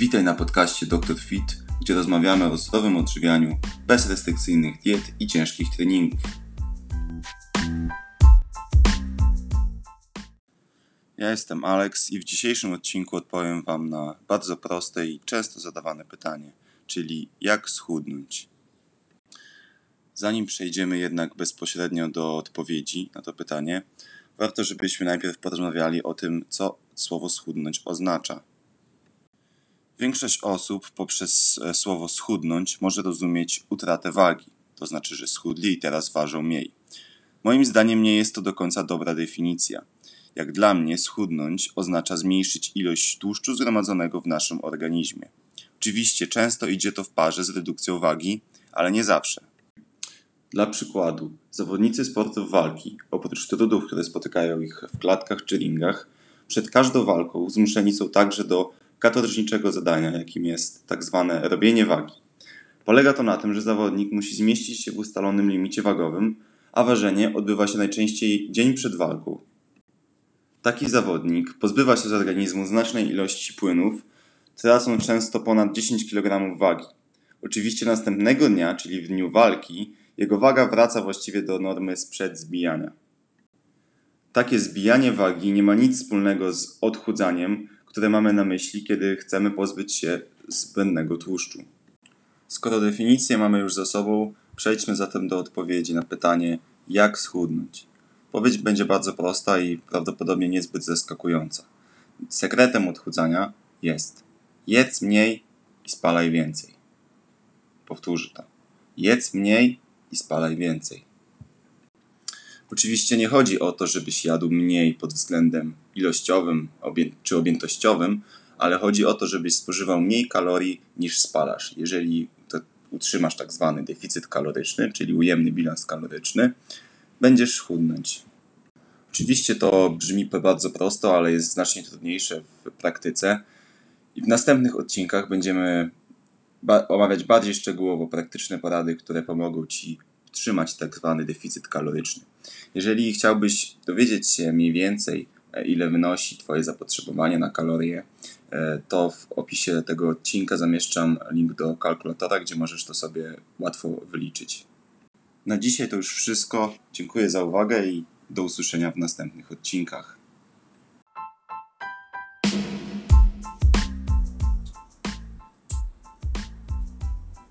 Witaj na podcaście Dr. Fit, gdzie rozmawiamy o zdrowym odżywianiu, bez restrykcyjnych diet i ciężkich treningów. Ja jestem Alex i w dzisiejszym odcinku odpowiem Wam na bardzo proste i często zadawane pytanie, czyli jak schudnąć. Zanim przejdziemy jednak bezpośrednio do odpowiedzi na to pytanie, warto, żebyśmy najpierw porozmawiali o tym, co słowo schudnąć oznacza. Większość osób poprzez e, słowo schudnąć może rozumieć utratę wagi, to znaczy, że schudli i teraz ważą mniej. Moim zdaniem nie jest to do końca dobra definicja. Jak dla mnie, schudnąć oznacza zmniejszyć ilość tłuszczu zgromadzonego w naszym organizmie. Oczywiście często idzie to w parze z redukcją wagi, ale nie zawsze. Dla przykładu, zawodnicy sportów walki, oprócz trudów, które spotykają ich w klatkach czy ringach, przed każdą walką zmuszeni są także do katorżniczego zadania, jakim jest tak zwane robienie wagi. Polega to na tym, że zawodnik musi zmieścić się w ustalonym limicie wagowym, a ważenie odbywa się najczęściej dzień przed walką. Taki zawodnik pozbywa się z organizmu znacznej ilości płynów, tracą często ponad 10 kg wagi. Oczywiście następnego dnia, czyli w dniu walki, jego waga wraca właściwie do normy sprzed zbijania. Takie zbijanie wagi nie ma nic wspólnego z odchudzaniem, które mamy na myśli, kiedy chcemy pozbyć się zbędnego tłuszczu. Skoro definicję mamy już za sobą, przejdźmy zatem do odpowiedzi na pytanie, jak schudnąć. Odpowiedź będzie bardzo prosta i prawdopodobnie niezbyt zaskakująca. Sekretem odchudzania jest jedz mniej i spalaj więcej. Powtórzę to. Jedz mniej i spalaj więcej. Oczywiście nie chodzi o to, żebyś jadł mniej pod względem ilościowym czy objętościowym, ale chodzi o to, żebyś spożywał mniej kalorii niż spalasz. Jeżeli utrzymasz tak zwany deficyt kaloryczny, czyli ujemny bilans kaloryczny, będziesz chudnąć. Oczywiście to brzmi bardzo prosto, ale jest znacznie trudniejsze w praktyce. I w następnych odcinkach będziemy ba omawiać bardziej szczegółowo praktyczne porady, które pomogą Ci utrzymać tak zwany deficyt kaloryczny. Jeżeli chciałbyś dowiedzieć się mniej więcej, e, ile wynosi Twoje zapotrzebowanie na kalorie, e, to w opisie tego odcinka zamieszczam link do kalkulatora, gdzie możesz to sobie łatwo wyliczyć. Na dzisiaj to już wszystko. Dziękuję za uwagę i do usłyszenia w następnych odcinkach.